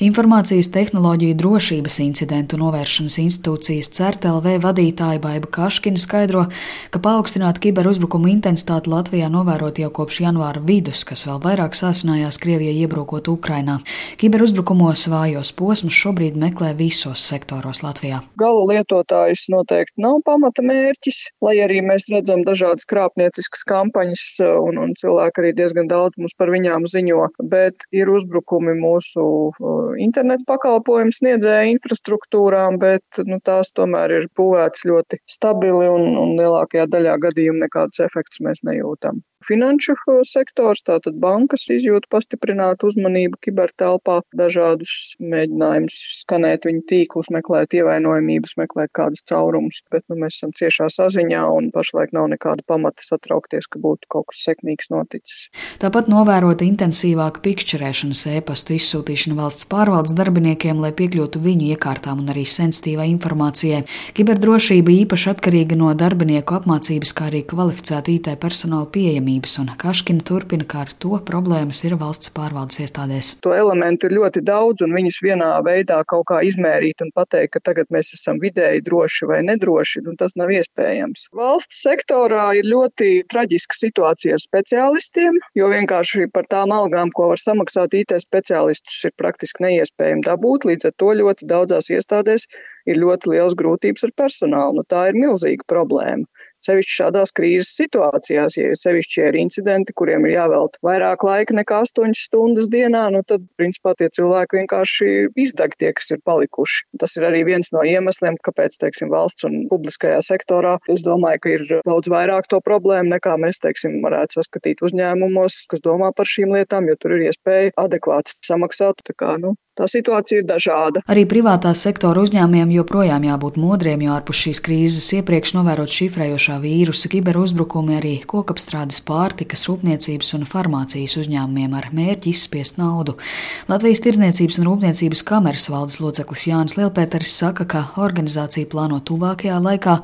Informācijas tehnoloģiju drošības incidentu novēršanas institūcijas CERTLV vadītāja Baiba Kaškina skaidro, ka paaugstināta kiberuzbrukuma intensitāte Latvijā novērot jau kopš janvāra vidus, kas vēl vairāk sāsinājās Krievijai iebrukot Ukrainā. Kiberuzbrukumos vājos posmus šobrīd meklē visos sektoros Latvijā. Gala lietotājs noteikti nav pamata mērķis, lai arī mēs redzam dažādas krāpnieciskas kampaņas un, un cilvēki arī diezgan daudz mums par viņām ziņo, bet ir uzbrukumi mūsu internetu pakalpojumu sniedzēja infrastruktūrām, bet nu, tās tomēr ir būvētas ļoti stabili un, un lielākajā daļā gadījumu nekādus efektus mēs nejūtam. Finanšu sektors, tātad bankas izjūt pastiprinātu uzmanību kibertelpā, dažādus mēģinājumus skanēt viņu tīklus, meklēt ievainojamības, meklēt kādus caurumus, bet nu, mēs esam ciešā saziņā un pašlaik nav nekāda pamata satraukties, ka būtu kaut kas sekmīgs noticis. Tāpat novērota intensīvāka pikšķerēšanas ēpastu izsūtīšana valsts pārvaldes darbiniekiem, lai piekļūtu viņu iekārtām un arī sensitīvai informācijai. Kiberdrošība īpaši atkarīga no darbinieku apmācības, kā arī kvalificēta IT personāla pieejamība pieejamības, un Kaškina turpina, ka ar to problēmas ir valsts pārvaldes iestādēs. To elementu ir ļoti daudz, un viņus vienā veidā kaut kā izmērīt un pateikt, ka tagad mēs esam vidēji droši vai nedroši, un tas nav iespējams. Valsts sektorā ir ļoti traģiska situācija ar speciālistiem, jo vienkārši par tām algām, ko var samaksāt IT speciālistus, ir praktiski neiespējami dabūt. Līdz ar to ļoti daudzās iestādēs ir ļoti liels grūtības ar personālu. Nu, tā ir milzīga problēma. Sevišķi šādās krīzes situācijās, ja sevišķi ir incidenti, kuriem ir jāvelta vairāk laika nekā 8 stundas dienā, nu tad, principā, tie cilvēki vienkārši izdeg tie, kas ir palikuši. Tas ir arī viens no iemesliem, kāpēc, teiksim, valsts un publiskajā sektorā, es domāju, ka ir daudz vairāk to problēmu nekā mēs, teiksim, varētu saskatīt uzņēmumos, kas domā par šīm lietām, jo tur ir iespēja adekvāti samaksāt. Tā kā, nu, Tā situācija ir dažāda. Arī privātā sektora uzņēmumiem joprojām jābūt modriem, jo ārpus šīs krīzes iepriekš novērot šifrējošā vīrusa kiberuzbrukumi arī kokapstrādes pārtikas, rūpniecības un farmācijas uzņēmumiem ar mērķi izspiest naudu. Latvijas Tirdzniecības un Rūpniecības kameras valdes loceklis Jānis Lielpēters saka, ka organizācija plāno tuvākajā laikā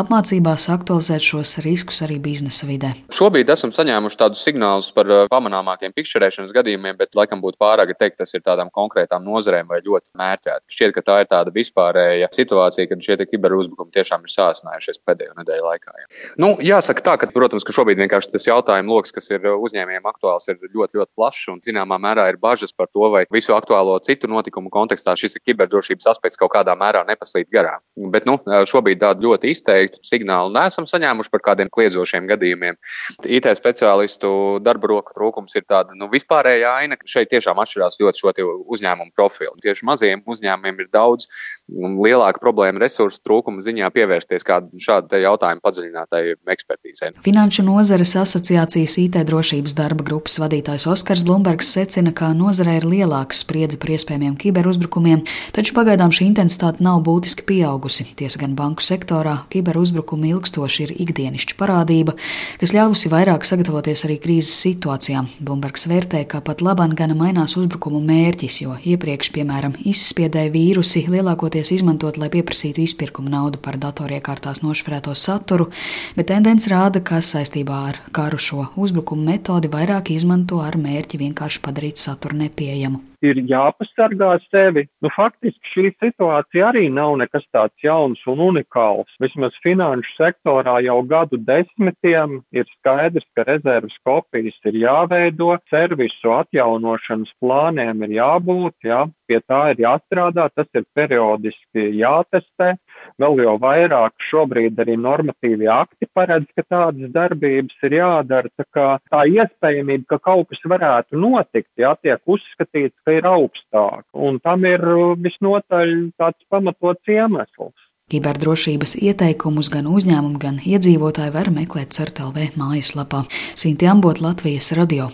apmācībās aktualizēt šos riskus arī biznesa vidē. Šobrīd esam saņēmuši tādus signālus par uh, pamanāmākiem pikšķerēšanas gadījumiem, bet laikam būtu pārāk teikt, tas ir tādām konkrētām nozarēm vai ļoti mērķēti. Šķiet, ka tā ir tāda vispārēja situācija, kad šie kiberuzbrukumi tiešām ir sāsinājušies pēdējo nedēļu laikā. Jā. Nu, jāsaka tā, ka, protams, ka šobrīd tas jautājumu lokus, kas ir uzņēmējiem aktuāls, ir ļoti, ļoti plašs un zināmā mērā ir bažas par to, vai visu aktuālo citu notikumu kontekstā šis kiberdrošības aspekts kaut kādā mērā nepaslīd garām. Bet nu, šobrīd tādu ļoti izteiktu signālu nesam saņēmuši par kādiem kliedzošiem gadījumiem. IT speciālistu darba roku trūkums ir tāda nu, vispārēja aina, ka šeit tiešām atšķirās ļoti šo uzņēmumu profilu. Tieši mazajiem uzņēmumiem ir daudz lielāka problēma resursu trūkuma ziņā pievērsties kādu šādu jautājumu padziļinātai ekspertīzē. Finanšu nozares asociācijas IT drošības darba grupas vadītājs Oskars Blumbergs secina, ka nozarē ir lielāka spriedze par iespējamiem kiberuzbrukumiem, taču pagaidām šī intensitāte nav būtiski pieaugusi. Tiesa gan banku sektorā kiberuzbrukumi ilgstoši ir ikdienišķa parādība, kas ļāvusi vairāk sagatavoties arī krīzes situācijām. Blumbergs vērtē, ka pat labāk gan mainās uzbrukumu mērķis, jo iepriekš, piemēram, izspiedēja vīrusi lielākoties izmantot, lai pieprasītu izpirkuma naudu par datoriekārtās nošifrēto saturu, bet tendence rāda, ka saistībā ar karu šo uzbrukumu metodi vairāk izmanto ar mērķi vienkārši padarīt saturu nepieejamu ir jāpasargā sevi. Nu, faktiski šī situācija arī nav nekas tāds jauns un unikāls. Vismaz finanšu sektorā jau gadu desmitiem ir skaidrs, ka rezerves kopijas ir jāveido, servisu atjaunošanas plāniem ir jābūt, jā, pie tā ir jāstrādā, tas ir periodiski jātestē. Vēl jau vairāk šobrīd arī normatīvi akti paredz, ka tādas darbības ir jādara. Tā, kā, tā iespējamība, ka kaut kas varētu notikt, jā, tiek uzskatīts, ka ir augstāk, un tam ir visnotaļ tāds pamatots iemesls. Kiberdrošības ieteikumus gan uzņēmumi, gan iedzīvotāji var meklēt CERTLV mājaslapā. Sinti Ambot Latvijas radio.